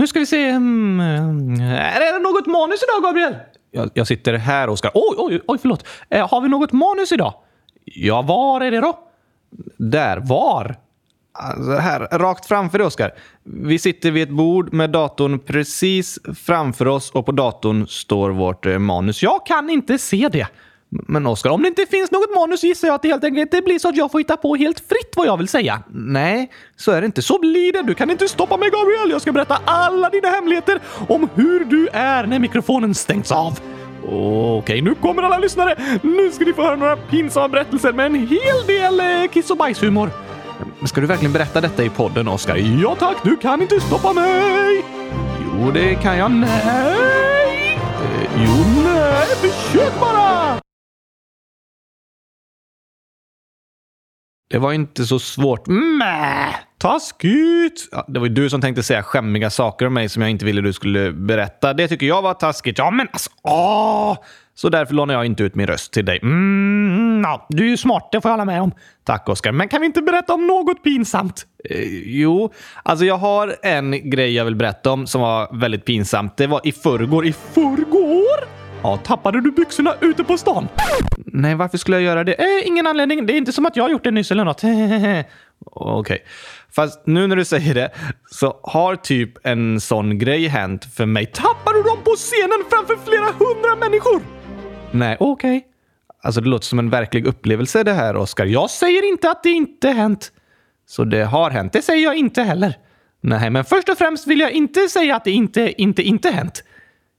Nu ska vi se. Mm, är det något manus idag, Gabriel? Jag, jag sitter här, Oskar. Oj, oj, oj, förlåt. Eh, har vi något manus idag? Ja, var är det då? Där. Var? Alltså här, rakt framför dig, Oskar. Vi sitter vid ett bord med datorn precis framför oss och på datorn står vårt eh, manus. Jag kan inte se det. Men Oskar, om det inte finns något manus gissar jag att det helt enkelt det blir så att jag får hitta på helt fritt vad jag vill säga. Nej, så är det inte. Så blir det. Du kan inte stoppa mig, Gabriel. Jag ska berätta alla dina hemligheter om hur du är när mikrofonen stängs av. Okej, nu kommer alla lyssnare. Nu ska ni få höra några pinsamma berättelser med en hel del eh, kiss och bajshumor. Ska du verkligen berätta detta i podden, Oskar? Ja tack, du kan inte stoppa mig! Jo, det kan jag. Nej! Eh, jo, nej, försök bara! Det var inte så svårt. Mäh! Taskigt! Ja, det var ju du som tänkte säga skämmiga saker om mig som jag inte ville du skulle berätta. Det tycker jag var taskigt. Ja, men alltså... Åh! Så därför lånar jag inte ut min röst till dig. Mm, ja, du är ju smart, det får jag hålla med om. Tack, Oskar. Men kan vi inte berätta om något pinsamt? Eh, jo, alltså jag har en grej jag vill berätta om som var väldigt pinsamt. Det var i förrgår. I förrgår? Ja, tappade du byxorna ute på stan? Nej, varför skulle jag göra det? Eh, ingen anledning. Det är inte som att jag har gjort det nyss eller något. Okej. Okay. Fast nu när du säger det så har typ en sån grej hänt för mig. Tappade du dem på scenen framför flera hundra människor? Nej, okej. Okay. Alltså, det låter som en verklig upplevelse det här, Oskar. Jag säger inte att det inte hänt. Så det har hänt. Det säger jag inte heller. Nej, men först och främst vill jag inte säga att det inte, inte, inte hänt.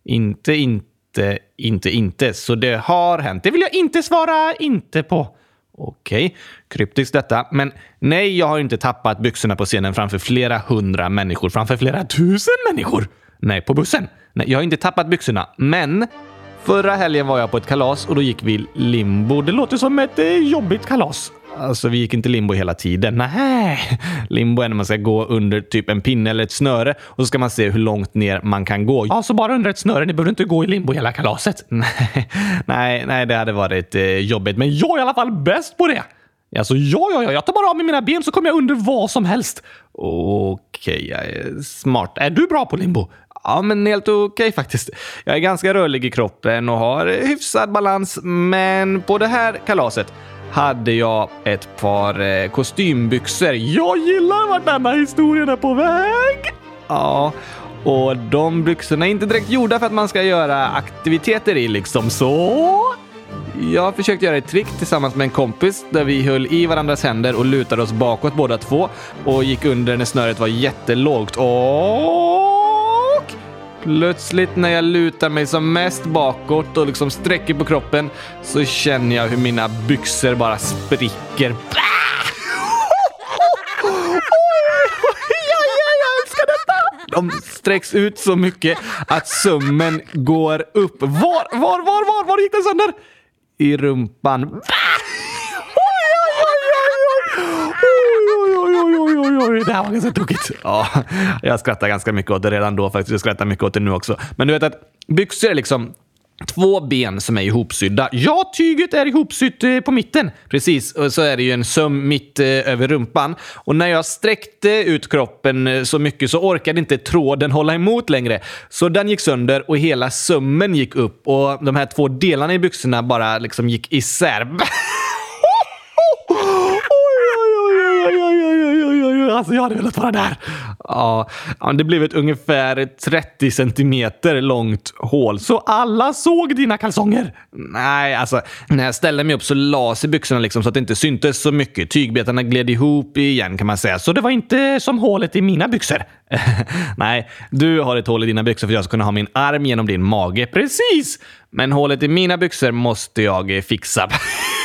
Inte, inte, inte, inte. inte. Så det har hänt. Det vill jag inte svara inte på. Okej, okay. kryptiskt detta. Men nej, jag har inte tappat byxorna på scenen framför flera hundra människor. Framför flera tusen människor. Nej, på bussen. Nej, jag har inte tappat byxorna. Men Förra helgen var jag på ett kalas och då gick vi limbo. Det låter som ett eh, jobbigt kalas. Alltså, vi gick inte limbo hela tiden. Nej, limbo är när man ska gå under typ en pinne eller ett snöre och så ska man se hur långt ner man kan gå. Ja, så bara under ett snöre. Ni behöver inte gå i limbo hela kalaset. Nej, nej, nej det hade varit eh, jobbigt. Men jag är i alla fall bäst på det. Alltså, ja, ja, ja, jag tar bara av mig mina ben så kommer jag under vad som helst. Okej, okay, smart. Är du bra på limbo? Ja, men helt okej okay, faktiskt. Jag är ganska rörlig i kroppen och har hyfsad balans, men på det här kalaset hade jag ett par eh, kostymbyxor. Jag gillar vart denna historien är på väg! Ja, och de byxorna är inte direkt gjorda för att man ska göra aktiviteter i liksom så. Jag försökte göra ett trick tillsammans med en kompis där vi höll i varandras händer och lutade oss bakåt båda två och gick under när snöret var jättelågt. Åh! Plötsligt när jag lutar mig som mest bakåt och liksom sträcker på kroppen så känner jag hur mina byxor bara spricker. De sträcks ut så mycket att sömmen går upp. Var, var, var, var, var gick den sönder? I rumpan oj, det här var ganska tokigt. Ja, jag skrattar ganska mycket åt det redan då faktiskt. Jag skrattar mycket åt det nu också. Men du vet att byxor är liksom Två ben som är ihopsydda. Ja, tyget är ihopsytt eh, på mitten. Precis, och så är det ju en söm mitt eh, över rumpan. Och när jag sträckte ut kroppen eh, så mycket så orkade inte tråden hålla emot längre. Så den gick sönder och hela sömmen gick upp och de här två delarna i byxorna bara liksom gick isär. alltså jag hade velat vara där. Ja, det blev ett ungefär 30 centimeter långt hål. Så alla såg dina kalsonger? Nej, alltså när jag ställde mig upp så la sig byxorna liksom så att det inte syntes så mycket. Tygbetarna gled ihop igen kan man säga. Så det var inte som hålet i mina byxor. Nej, du har ett hål i dina byxor för att jag ska kunna ha min arm genom din mage. Precis! Men hålet i mina byxor måste jag fixa.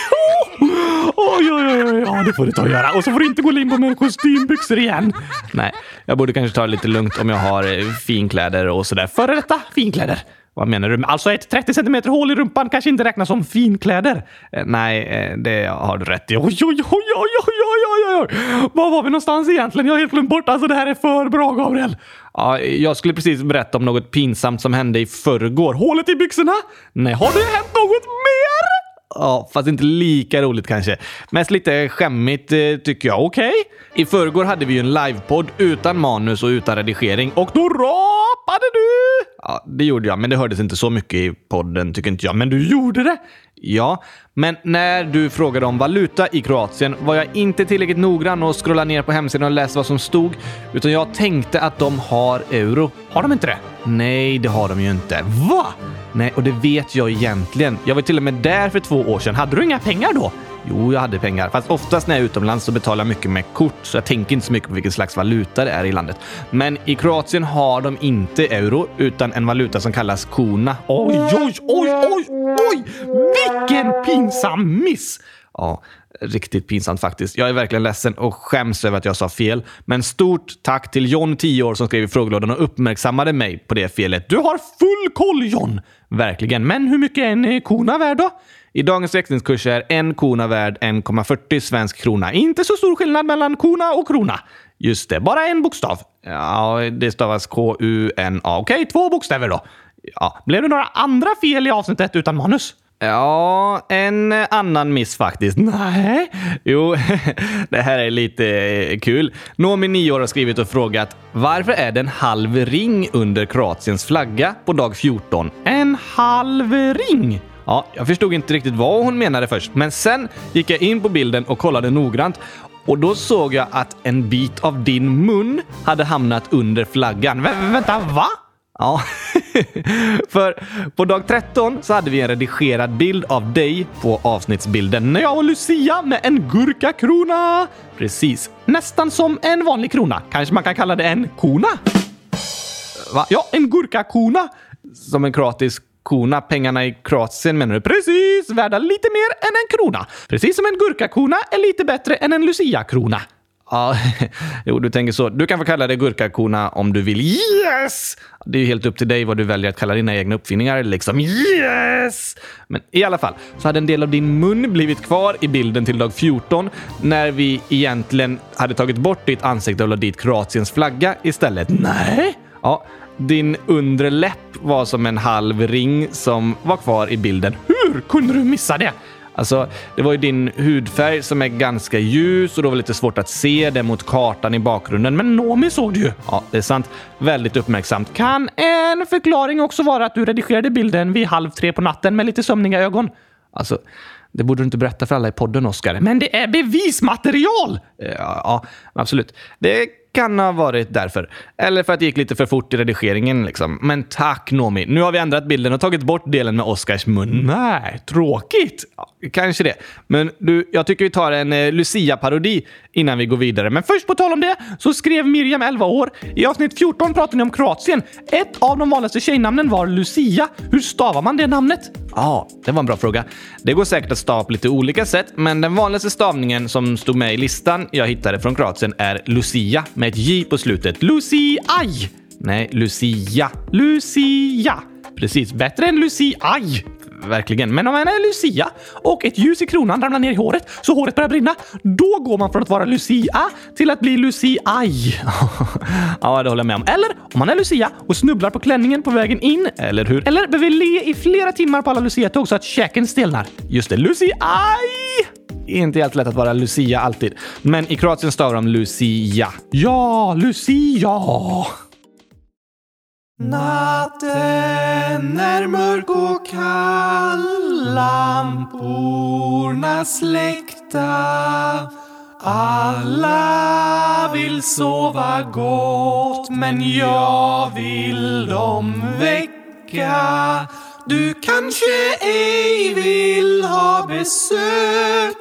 Oj, oj, oj, ja, det får du ta och göra. Och så får du inte gå limbo med kostymbyxor igen. Nej, jag borde kanske ta det lite lugnt om jag har eh, finkläder och sådär. Före detta finkläder. Vad menar du? Alltså ett 30 centimeter hål i rumpan kanske inte räknas som finkläder? Eh, nej, eh, det har du rätt i. Oj, oj, oj, oj, oj, oj, oj, oj. Var var vi någonstans egentligen? Jag har helt glömt bort. Alltså det här är för bra, Gabriel. Ja, jag skulle precis berätta om något pinsamt som hände i förrgår. Hålet i byxorna? Nej, har det hänt något mer? Ja, fast inte lika roligt kanske. Mest lite skämmigt eh, tycker jag. Okej? Okay? I förrgår hade vi ju en livepodd utan manus och utan redigering och då rapade du! Ja, det gjorde jag, men det hördes inte så mycket i podden tycker inte jag. Men du gjorde det! Ja, men när du frågade om valuta i Kroatien var jag inte tillräckligt noggrann och scrollade ner på hemsidan och läste vad som stod, utan jag tänkte att de har euro. Har de inte det? Nej, det har de ju inte. Va? Nej, och det vet jag egentligen. Jag var till och med där för två år sedan. Hade du inga pengar då? Jo, jag hade pengar. Fast oftast när jag är utomlands så betalar jag mycket med kort, så jag tänker inte så mycket på vilken slags valuta det är i landet. Men i Kroatien har de inte euro, utan en valuta som kallas kuna. Oj, oj, oj, oj, oj! Vilken pinsam miss! Ja, riktigt pinsamt faktiskt. Jag är verkligen ledsen och skäms över att jag sa fel. Men stort tack till John, 10 år, som skrev i frågelådan och uppmärksammade mig på det felet. Du har full koll John! Verkligen. Men hur mycket är en kona värd då? I dagens växlingskurs är en kona värd 1,40 svensk krona. Inte så stor skillnad mellan kona och krona. Just det, bara en bokstav. Ja, det stavas K-U-N-A. Okej, två bokstäver då. Ja, blev det några andra fel i avsnittet utan manus? Ja, en annan miss faktiskt. Nej. Jo, det här är lite kul. Nomi, 9 år, har skrivit och frågat varför är det en halv ring under Kroatiens flagga på dag 14? En halv ring? Ja, jag förstod inte riktigt vad hon menade först, men sen gick jag in på bilden och kollade noggrant och då såg jag att en bit av din mun hade hamnat under flaggan. Vä vänta, va? Ja, för på dag 13 så hade vi en redigerad bild av dig på avsnittsbilden när jag och Lucia med en gurkakrona. Precis, nästan som en vanlig krona. Kanske man kan kalla det en kona? Va? Ja, en gurkakona. Som en kroatisk kona. Pengarna i Kroatien menar du? Precis! Värda lite mer än en krona. Precis som en gurkakona är lite bättre än en luciakrona. Ja, jo, du tänker så. Du kan få kalla det gurkakona om du vill. Yes! Det är ju helt upp till dig vad du väljer att kalla dina egna uppfinningar. Liksom yes! Men i alla fall så hade en del av din mun blivit kvar i bilden till dag 14 när vi egentligen hade tagit bort ditt ansikte och la dit Kroatiens flagga istället. Nej! Ja, din undre läpp var som en halv ring som var kvar i bilden. Hur kunde du missa det? Alltså, det var ju din hudfärg som är ganska ljus och då var det lite svårt att se det mot kartan i bakgrunden. Men Nomi såg du ju. Ja, det är sant. Väldigt uppmärksamt. Kan en förklaring också vara att du redigerade bilden vid halv tre på natten med lite sömniga ögon? Alltså, det borde du inte berätta för alla i podden, Oskar. Men det är bevismaterial! Eh, ja, ja absolut. Det kan ha varit därför. Eller för att det gick lite för fort i redigeringen. Liksom. Men tack Nomi, nu har vi ändrat bilden och tagit bort delen med Oscars mun. Nej, tråkigt. Ja, kanske det. Men du, jag tycker vi tar en eh, Lucia-parodi innan vi går vidare. Men först på tal om det så skrev Miriam, 11 år. I avsnitt 14 pratade ni om Kroatien. Ett av de vanligaste tjejnamnen var Lucia. Hur stavar man det namnet? Ja, ah, det var en bra fråga. Det går säkert att stava på lite olika sätt, men den vanligaste stavningen som stod med i listan jag hittade från Kroatien är Lucia med ett J på slutet. Luciaj! Nej, Lucia. Lucia! Precis, bättre än Luciaj! Verkligen. Men om man är Lucia och ett ljus i kronan ramlar ner i håret så håret börjar brinna, då går man från att vara Lucia till att bli Luciaj. ja, det håller jag med om. Eller om man är Lucia och snubblar på klänningen på vägen in, eller hur? Eller behöver le i flera timmar på alla Lucia-tåg så att käken stelnar. Just det, Luciaj! Inte helt lätt att vara Lucia alltid. Men i Kroatien stavar de Lucia. Ja, Lucia! Natten är mörk och kall, lamporna släckta. Alla vill sova gott, men jag vill dem väcka. Du kanske ej vill ha besök,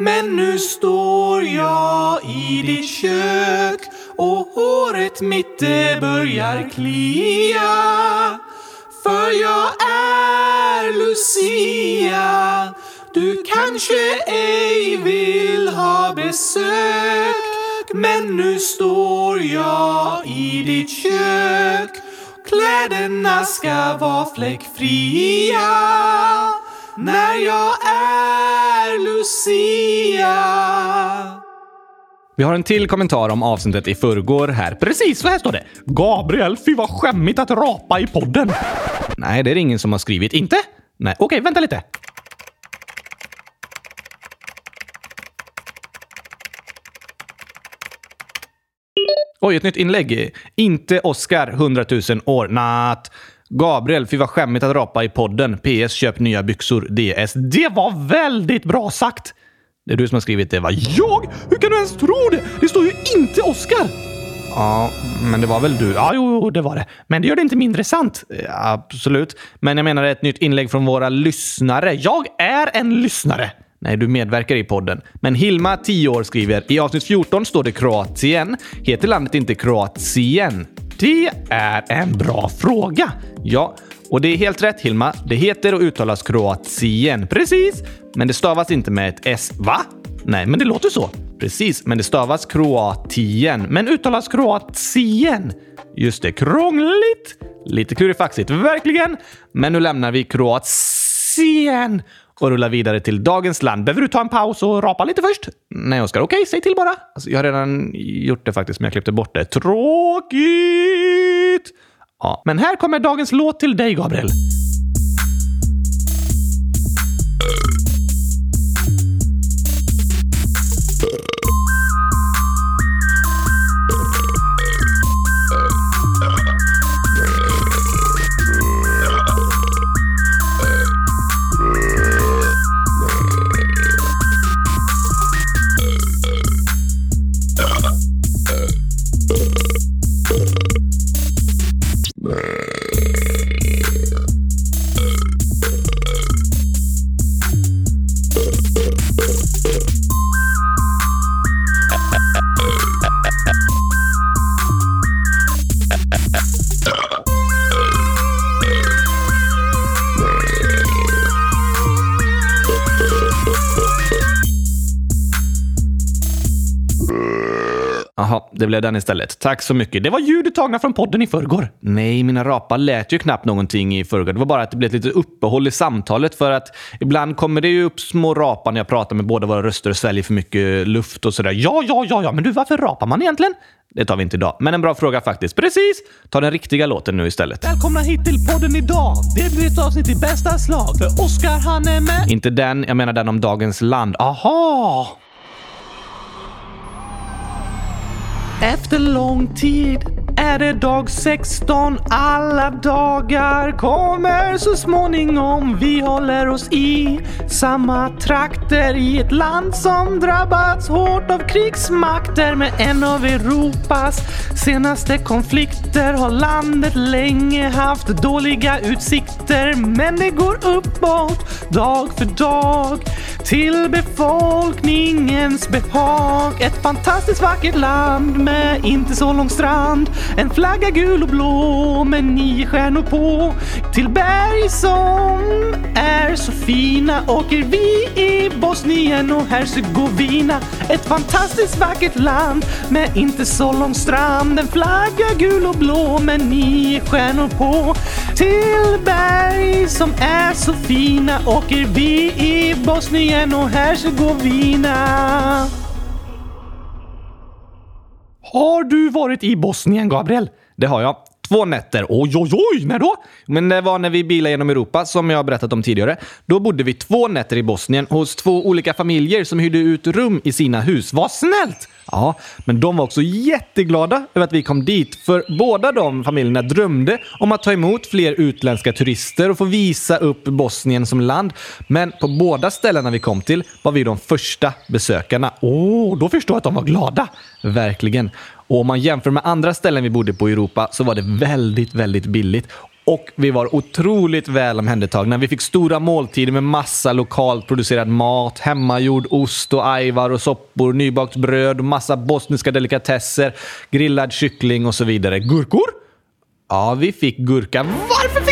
men nu står jag i ditt kök och håret mitt det börjar klia. För jag är Lucia. Du kanske ej vill ha besök. Men nu står jag i ditt kök. Kläderna ska vara fläckfria. När jag är Lucia. Vi har en till kommentar om avsnittet i förrgår här. Precis så här står det. Gabriel, fy vad skämmigt att rapa i podden. Nej, det är det ingen som har skrivit. Inte? Nej, okej, vänta lite. Oj, ett nytt inlägg. Inte Oscar, 100 000 år. Natt. Gabriel, fy vad skämmigt att rapa i podden. PS, köp nya byxor. DS. Det var väldigt bra sagt! Det är du som har skrivit det, va? Jag? Hur kan du ens tro det? Det står ju inte Oscar! Ja, men det var väl du? Ja, jo, det var det. Men det gör det inte mindre sant. Ja, absolut. Men jag menar ett nytt inlägg från våra lyssnare. Jag är en lyssnare! Nej, du medverkar i podden. Men Hilma, 10 år, skriver i avsnitt 14 står det Kroatien. Heter landet inte Kroatien? Det är en bra fråga. Ja, och det är helt rätt Hilma. Det heter och uttalas Kroatien. Precis! Men det stavas inte med ett S. Va? Nej, men det låter så. Precis, men det stavas Kroatien. Men uttalas Kroatien. Just det, krångligt. Lite klurifaxigt, verkligen. Men nu lämnar vi Kroatien och rullar vidare till dagens land. Behöver du ta en paus och rapa lite först? Nej, Oskar. Okej, okay, säg till bara. Alltså, jag har redan gjort det faktiskt, men jag klippte bort det. Tråkigt! Ja, men här kommer dagens låt till dig, Gabriel. Det blev den istället. Tack så mycket. Det var ljudet tagna från podden i förrgår. Nej, mina rapar lät ju knappt någonting i förrgår. Det var bara att det blev ett litet uppehåll i samtalet för att ibland kommer det ju upp små rapar när jag pratar med båda våra röster och sväljer för mycket luft och sådär. Ja, ja, ja, ja, men du, varför rapar man egentligen? Det tar vi inte idag. Men en bra fråga faktiskt. Precis! Ta den riktiga låten nu istället. Välkomna hit till podden idag. Det blir ett avsnitt i bästa slag. För Oskar han är med. Inte den, jag menar den om dagens land. Aha! Efter lång tid är det dag 16. Alla dagar kommer så småningom. Vi håller oss i samma trakter i ett land som drabbats hårt av krigsmakter. Med en av Europas senaste konflikter har landet länge haft dåliga utsikter. Men det går uppåt dag för dag till befolkningens behag. Ett fantastiskt vackert land med inte så lång strand. En flagga gul och blå med nio stjärnor på. Till berg som är så fina åker vi i Bosnien och Hercegovina. Ett fantastiskt vackert land med inte så lång strand. En flagga gul och blå med nio stjärnor på. Till berg som är så fina åker vi i Bosnien och Hercegovina. Har du varit i Bosnien, Gabriel? Det har jag. Två nätter. Oj, oj, oj! När då? Men det var när vi bilade genom Europa, som jag har berättat om tidigare. Då bodde vi två nätter i Bosnien hos två olika familjer som hyrde ut rum i sina hus. Vad snällt! Ja, men de var också jätteglada över att vi kom dit, för båda de familjerna drömde om att ta emot fler utländska turister och få visa upp Bosnien som land. Men på båda ställena vi kom till var vi de första besökarna. Åh, oh, då förstår jag att de var glada. Verkligen. Och om man jämför med andra ställen vi bodde på i Europa så var det väldigt, väldigt billigt. Och vi var otroligt väl omhändertagna. Vi fick stora måltider med massa lokalt producerad mat, hemmagjord ost och ajvar och soppor, nybakt bröd, massa bosniska delikatesser, grillad kyckling och så vidare. Gurkor? Ja, vi fick gurka. Varför fick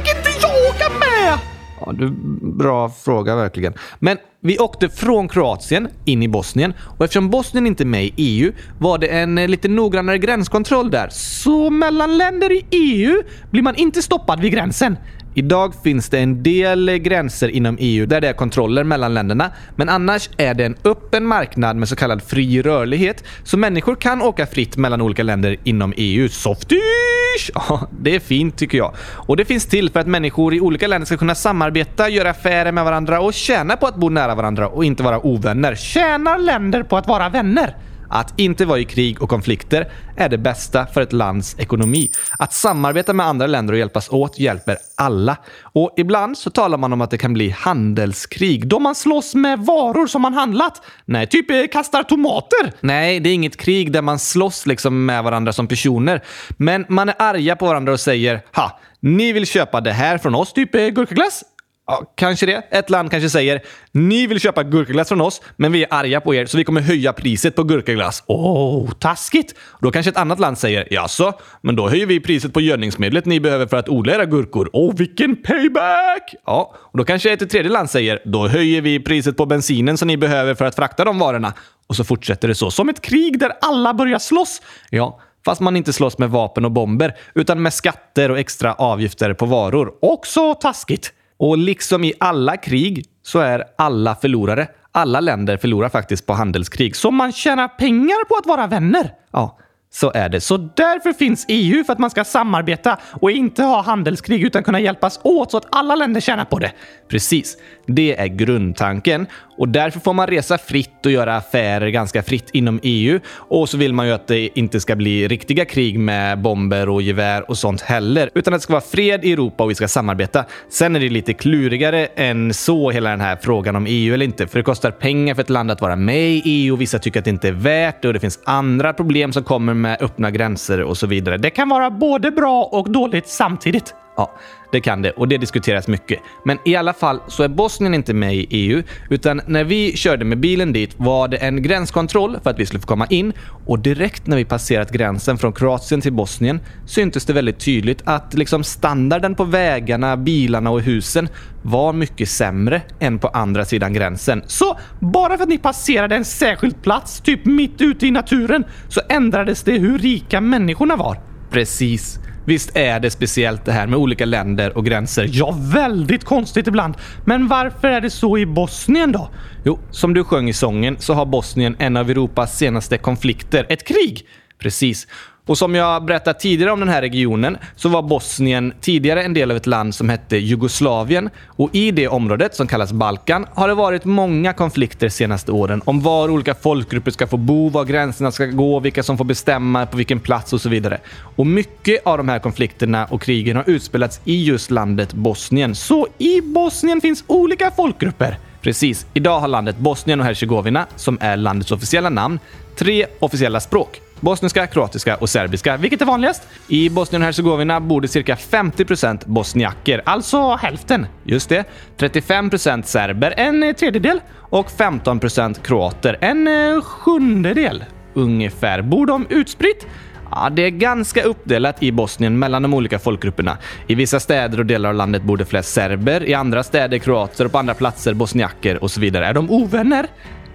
Ja, du, bra fråga verkligen. Men vi åkte från Kroatien in i Bosnien och eftersom Bosnien inte är med i EU var det en eh, lite noggrannare gränskontroll där. Så mellan länder i EU blir man inte stoppad vid gränsen? Idag finns det en del gränser inom EU där det är kontroller mellan länderna, men annars är det en öppen marknad med så kallad fri rörlighet, så människor kan åka fritt mellan olika länder inom EU. Softish! Ja, det är fint tycker jag. Och det finns till för att människor i olika länder ska kunna samarbeta, göra affärer med varandra och tjäna på att bo nära varandra och inte vara ovänner. Tjänar länder på att vara vänner? Att inte vara i krig och konflikter är det bästa för ett lands ekonomi. Att samarbeta med andra länder och hjälpas åt hjälper alla. Och ibland så talar man om att det kan bli handelskrig då man slåss med varor som man handlat. Nej, typ eh, kastar tomater. Nej, det är inget krig där man slåss liksom med varandra som personer. Men man är arga på varandra och säger “Ha, ni vill köpa det här från oss, typ eh, gurkaglass?” Ja, kanske det. Ett land kanske säger “Ni vill köpa gurkaglass från oss, men vi är arga på er så vi kommer höja priset på gurkaglass.” Åh, oh, taskigt! Då kanske ett annat land säger “Jaså, men då höjer vi priset på gödningsmedlet ni behöver för att odla era gurkor.” Åh, oh, vilken payback! Ja, och då kanske ett tredje land säger “Då höjer vi priset på bensinen som ni behöver för att frakta de varorna.” Och så fortsätter det så. Som ett krig där alla börjar slåss. Ja, fast man inte slåss med vapen och bomber, utan med skatter och extra avgifter på varor. Också taskigt. Och liksom i alla krig så är alla förlorare. Alla länder förlorar faktiskt på handelskrig. Så man tjänar pengar på att vara vänner. Ja, så är det. Så därför finns EU, för att man ska samarbeta och inte ha handelskrig utan kunna hjälpas åt så att alla länder tjänar på det. Precis. Det är grundtanken och därför får man resa fritt och göra affärer ganska fritt inom EU. Och så vill man ju att det inte ska bli riktiga krig med bomber och gevär och sånt heller, utan att det ska vara fred i Europa och vi ska samarbeta. Sen är det lite klurigare än så, hela den här frågan om EU eller inte, för det kostar pengar för ett land att vara med i EU och vissa tycker att det inte är värt det och det finns andra problem som kommer med öppna gränser och så vidare. Det kan vara både bra och dåligt samtidigt. Ja, det kan det och det diskuteras mycket. Men i alla fall så är Bosnien inte med i EU, utan när vi körde med bilen dit var det en gränskontroll för att vi skulle få komma in och direkt när vi passerat gränsen från Kroatien till Bosnien syntes det väldigt tydligt att liksom standarden på vägarna, bilarna och husen var mycket sämre än på andra sidan gränsen. Så bara för att ni passerade en särskild plats, typ mitt ute i naturen, så ändrades det hur rika människorna var? Precis. Visst är det speciellt det här med olika länder och gränser? Ja, väldigt konstigt ibland. Men varför är det så i Bosnien då? Jo, som du sjöng i sången så har Bosnien en av Europas senaste konflikter. Ett krig! Precis. Och som jag berättat tidigare om den här regionen så var Bosnien tidigare en del av ett land som hette Jugoslavien och i det området som kallas Balkan har det varit många konflikter de senaste åren om var olika folkgrupper ska få bo, var gränserna ska gå, vilka som får bestämma på vilken plats och så vidare. Och mycket av de här konflikterna och krigen har utspelats i just landet Bosnien. Så i Bosnien finns olika folkgrupper. Precis. Idag har landet Bosnien och Hercegovina, som är landets officiella namn, tre officiella språk. Bosniska, kroatiska och serbiska. Vilket är vanligast? I Bosnien och Hercegovina bor det cirka 50% bosniaker, alltså hälften. Just det. 35% serber, en tredjedel. Och 15% kroater, en eh, sjundedel. Ungefär. Bor de utspritt? Ja, det är ganska uppdelat i Bosnien mellan de olika folkgrupperna. I vissa städer och delar av landet bor det flest serber, i andra städer kroater och på andra platser bosniaker och så vidare. Är de ovänner?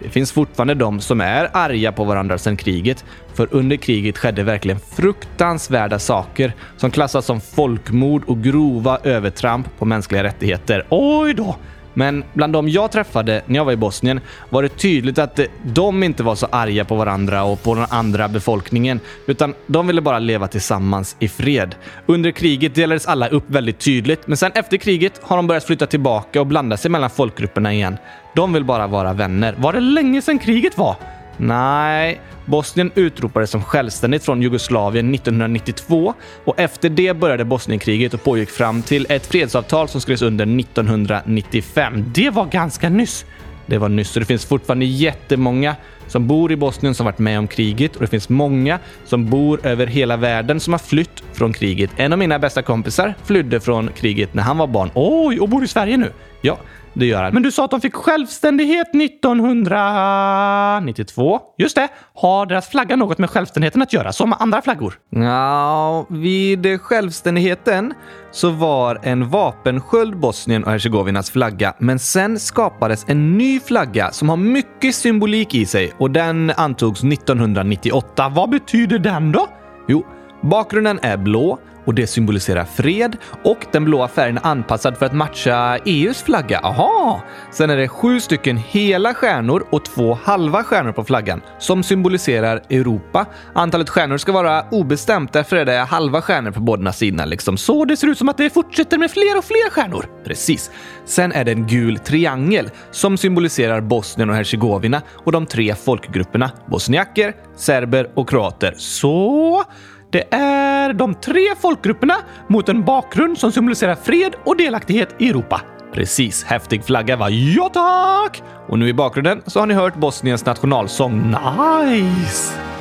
Det finns fortfarande de som är arga på varandra sedan kriget, för under kriget skedde verkligen fruktansvärda saker som klassas som folkmord och grova övertramp på mänskliga rättigheter. Oj då! Men bland de jag träffade när jag var i Bosnien var det tydligt att eh, de inte var så arga på varandra och på den andra befolkningen, utan de ville bara leva tillsammans i fred. Under kriget delades alla upp väldigt tydligt, men sen efter kriget har de börjat flytta tillbaka och blanda sig mellan folkgrupperna igen. De vill bara vara vänner. Var det länge sedan kriget var? Nej, Bosnien utropades som självständigt från Jugoslavien 1992 och efter det började Bosnienkriget och pågick fram till ett fredsavtal som skrevs under 1995. Det var ganska nyss. Det var nyss och det finns fortfarande jättemånga som bor i Bosnien som varit med om kriget och det finns många som bor över hela världen som har flytt från kriget. En av mina bästa kompisar flydde från kriget när han var barn. Oj, och bor i Sverige nu. Ja, det gör han. Men du sa att de fick självständighet 1992. Just det. Har deras flagga något med självständigheten att göra, som andra flaggor? Ja, vid självständigheten så var en vapensköld Bosnien och Hercegovinas flagga, men sen skapades en ny flagga som har mycket symbolik i sig och den antogs 1998. Vad betyder den då? Jo, bakgrunden är blå och det symboliserar fred och den blåa färgen är anpassad för att matcha EUs flagga. Aha! Sen är det sju stycken hela stjärnor och två halva stjärnor på flaggan som symboliserar Europa. Antalet stjärnor ska vara obestämt, därför är det halva stjärnor på båda sidorna. Liksom. Så det ser ut som att det fortsätter med fler och fler stjärnor. Precis. Sen är det en gul triangel som symboliserar Bosnien och Hercegovina och de tre folkgrupperna bosniaker, serber och kroater. Så det är de tre folkgrupperna mot en bakgrund som symboliserar fred och delaktighet i Europa. Precis, häftig flagga va? Ja tack! Och nu i bakgrunden så har ni hört Bosniens nationalsång. Nice!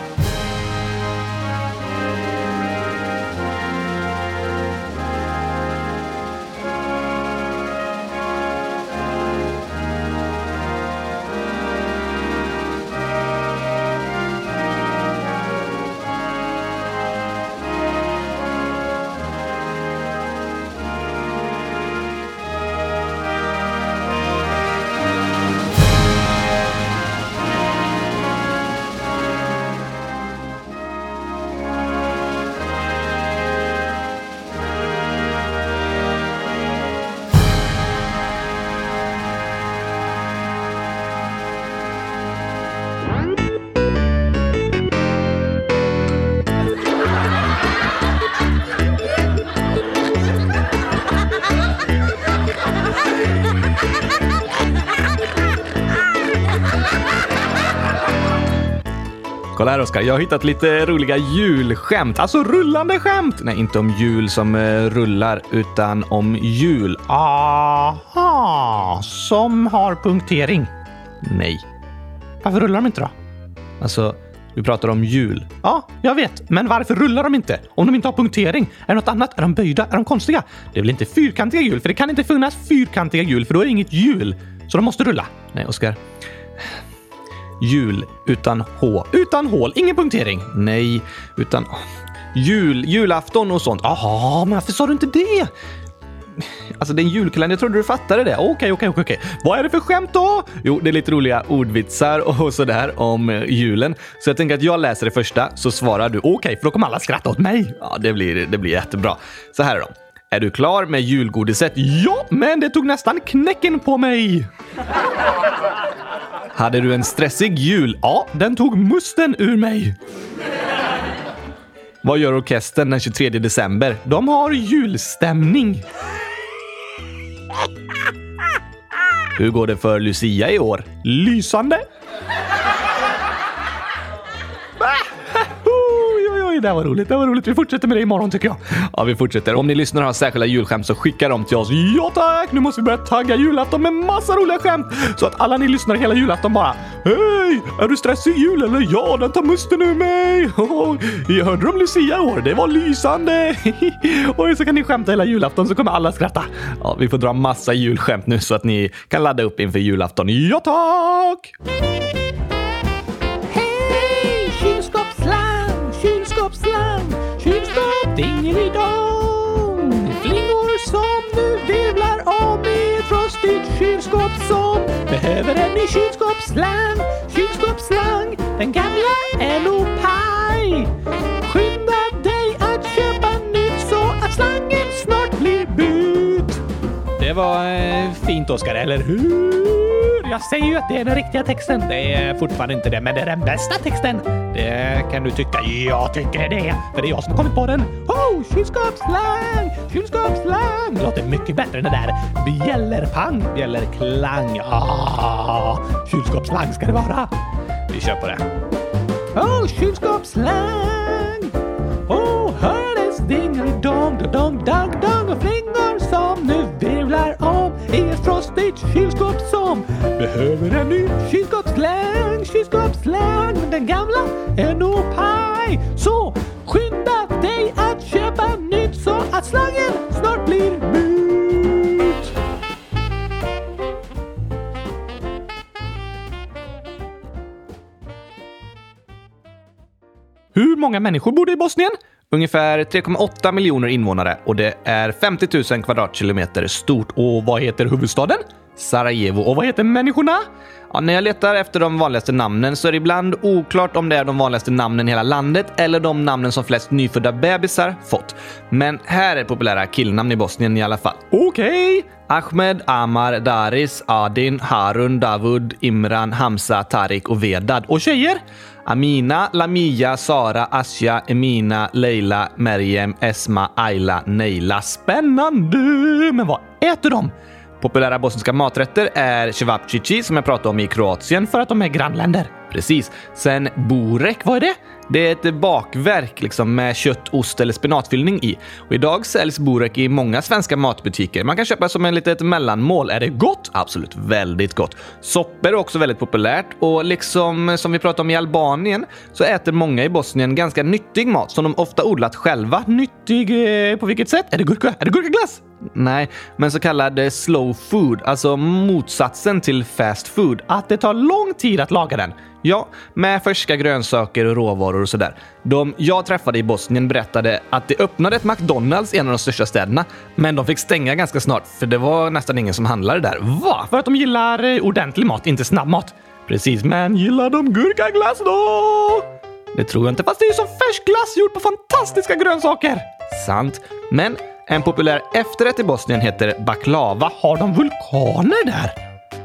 Här Oskar, jag har hittat lite roliga julskämt. Alltså rullande skämt! Nej, inte om jul som eh, rullar, utan om jul. Aha, som har punktering. Nej. Varför rullar de inte då? Alltså, du pratar om jul. Ja, jag vet. Men varför rullar de inte? Om de inte har punktering? Är det något annat? Är de böjda? Är de konstiga? Det är väl inte fyrkantiga hjul? För det kan inte finnas fyrkantiga hjul, för då är det inget hjul. Så de måste rulla. Nej, Oskar. Jul utan H. Utan hål, ingen punktering. Nej, utan jul, julafton och sånt. Jaha, men varför sa du inte det? Alltså det är en julkalender, jag trodde du fattade det. Okej, okej, okej. Vad är det för skämt då? Jo, det är lite roliga ordvitsar och sådär om eh, julen. Så jag tänker att jag läser det första, så svarar du. Okej, för då kommer alla skratta åt mig. Ja, det blir, det blir jättebra. Så här då. Är du klar med julgodiset? Ja, men det tog nästan knäcken på mig. Hade du en stressig jul? Ja, den tog musten ur mig. Vad gör orkestern den 23 december? De har julstämning. Hur går det för Lucia i år? Lysande. Det här var roligt. Det var roligt. Vi fortsätter med det imorgon tycker jag. Ja, vi fortsätter. Om ni lyssnar och har särskilda julskämt så skicka dem till oss. Ja tack! Nu måste vi börja tagga julafton med massa roliga skämt så att alla ni lyssnar hela julafton bara Hej! Är du stressig jul eller? Ja, den tar musten ur mig! Jag hörde om Lucia i år. Det var lysande! Och så kan ni skämta hela julafton så kommer alla skratta. Ja, vi får dra massa julskämt nu så att ni kan ladda upp inför julafton. Ja tack! Behöver en ny kylskåpsslang, kylskåpsslang. Den gamla är nog paj. Skynda dig att köpa nytt så att slangen snart blir bytt. Det var eh, fint Oskar, eller hur? Jag säger ju att det är den riktiga texten. Det är fortfarande inte det, men det är den bästa texten. Det kan du tycka. Jag tycker det, för det är jag som har kommit på den. Oh, kylskåpsslang, kylskåpsslang. Låter mycket bättre än det där bjällerpang, bjällerklang. Ah, kylskåpsslang ska det vara. Vi kör på det. Oh, kylskåpsslang. Oh, hördes dingelidong, dong, dong, dong och flingor ett kylskåp som behöver en ny kylskåpsslang, kylskåpsslang. Men den gamla är nog paj. Så skynda dig att köpa nytt så att slangen snart blir mut. Hur många människor bor det i Bosnien? Ungefär 3,8 miljoner invånare och det är 50 000 kvadratkilometer stort. Och vad heter huvudstaden? Sarajevo. Och vad heter människorna? Ja, när jag letar efter de vanligaste namnen så är det ibland oklart om det är de vanligaste namnen i hela landet eller de namnen som flest nyfödda bebisar fått. Men här är populära killnamn i Bosnien i alla fall. Okej! Okay. Ahmed, Amar, Daris, Adin, Harun, Davud, Imran, Hamza, Tarik och Vedad. Och tjejer? Amina, Lamia, Sara, Asja, Emina, Leila, Meriem, Esma, Ayla, Neila. Spännande! Men vad äter de? Populära bosniska maträtter är cevapcici som jag pratade om i Kroatien för att de är grannländer. Precis. Sen burek, vad är det? Det är ett bakverk liksom, med kött, ost eller spenatfyllning i. Och idag säljs burek i många svenska matbutiker. Man kan köpa som en litet mellanmål. Är det gott? Absolut, väldigt gott. Soppor är också väldigt populärt och liksom som vi pratade om i Albanien så äter många i Bosnien ganska nyttig mat som de ofta odlat själva. Nyttig eh, på vilket sätt? Är det gurka? Är det gurkaglass? Nej, men så kallad eh, slow food, alltså motsatsen till fast food. Att det tar lång tid att laga den. Ja, med färska grönsaker och råvaror och sådär. De jag träffade i Bosnien berättade att det öppnade ett McDonalds i en av de största städerna, men de fick stänga ganska snart för det var nästan ingen som handlade där. Va? För att de gillar eh, ordentlig mat, inte snabbmat? Precis, men gillar de gurkaglass då? Det tror jag inte, fast det är ju som färsk glass gjord på fantastiska grönsaker. Sant, men en populär efterrätt i Bosnien heter baklava. Har de vulkaner där?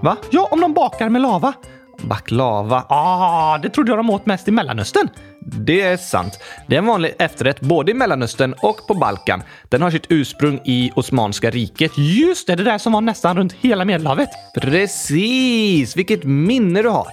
Va? Ja, om de bakar med lava. Baklava. Ah, det trodde jag de åt mest i Mellanöstern. Det är sant. Det är en vanlig efterrätt både i Mellanöstern och på Balkan. Den har sitt ursprung i Osmanska riket. Just det, det där som var nästan runt hela Medelhavet. Precis! Vilket minne du har.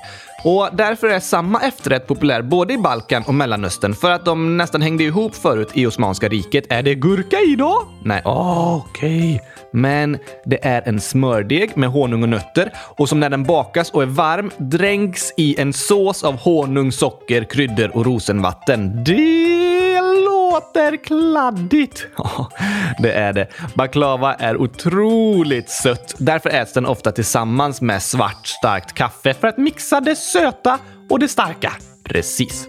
Och därför är samma efterrätt populär både i Balkan och Mellanöstern för att de nästan hängde ihop förut i Osmanska riket. Är det gurka i då? Nej. Oh, Okej. Okay. Men det är en smördeg med honung och nötter och som när den bakas och är varm dränks i en sås av honung, socker, kryddor och rosenvatten. Det låter kladdigt. Ja, det är det. Baklava är otroligt sött. Därför äts den ofta tillsammans med svart starkt kaffe för att mixa det söta och det starka. Precis.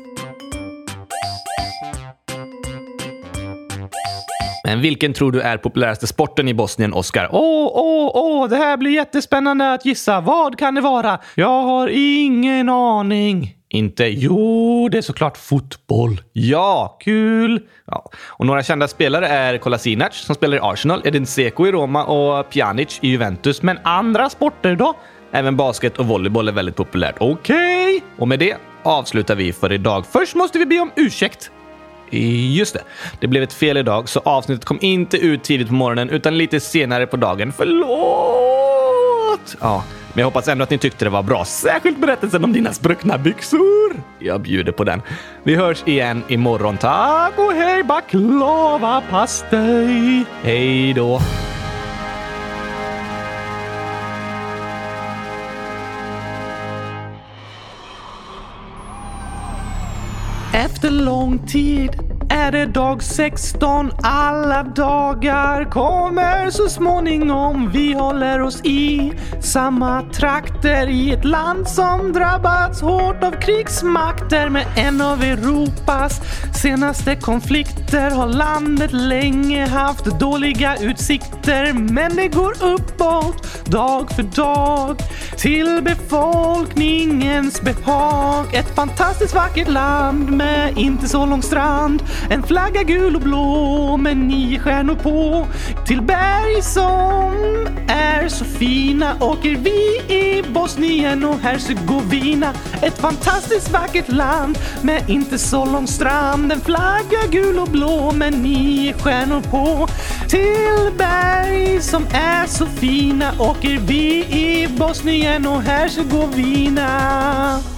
Men vilken tror du är populäraste sporten i Bosnien, Oskar? Åh, åh, åh, det här blir jättespännande att gissa. Vad kan det vara? Jag har ingen aning. Inte? Jo, det är såklart fotboll. Ja, kul! Ja. Och några kända spelare är Kolasinac som spelar i Arsenal, Edin Seko i Roma och Pjanic i Juventus. Men andra sporter då? Även basket och volleyboll är väldigt populärt. Okej! Okay. Och med det avslutar vi för idag. Först måste vi be om ursäkt. Just det. Det blev ett fel idag, så avsnittet kom inte ut tidigt på morgonen utan lite senare på dagen. Förlåt! Ja, men jag hoppas ändå att ni tyckte det var bra. Särskilt berättelsen om dina spruckna byxor. Jag bjuder på den. Vi hörs igen imorgon. Tack och hej baklava pastej. Hej då! Efter lång tid är det dag 16. Alla dagar kommer så småningom. Vi håller oss i samma trakter i ett land som drabbats hårt av krigsmakter med en av Europas senaste konflikter har landet länge haft dåliga utsikter men det går uppåt dag för dag till befolkningens behag. Ett fantastiskt vackert land med inte så lång strand en flagga gul och blå med nio stjärnor på. Till berg som är så fina åker vi i Bosnien och Hercegovina. Ett fantastiskt vackert land med inte så lång strand. En flagga gul och blå med nio stjärnor på. Till berg som är så fina åker vi i Bosnien och Hercegovina.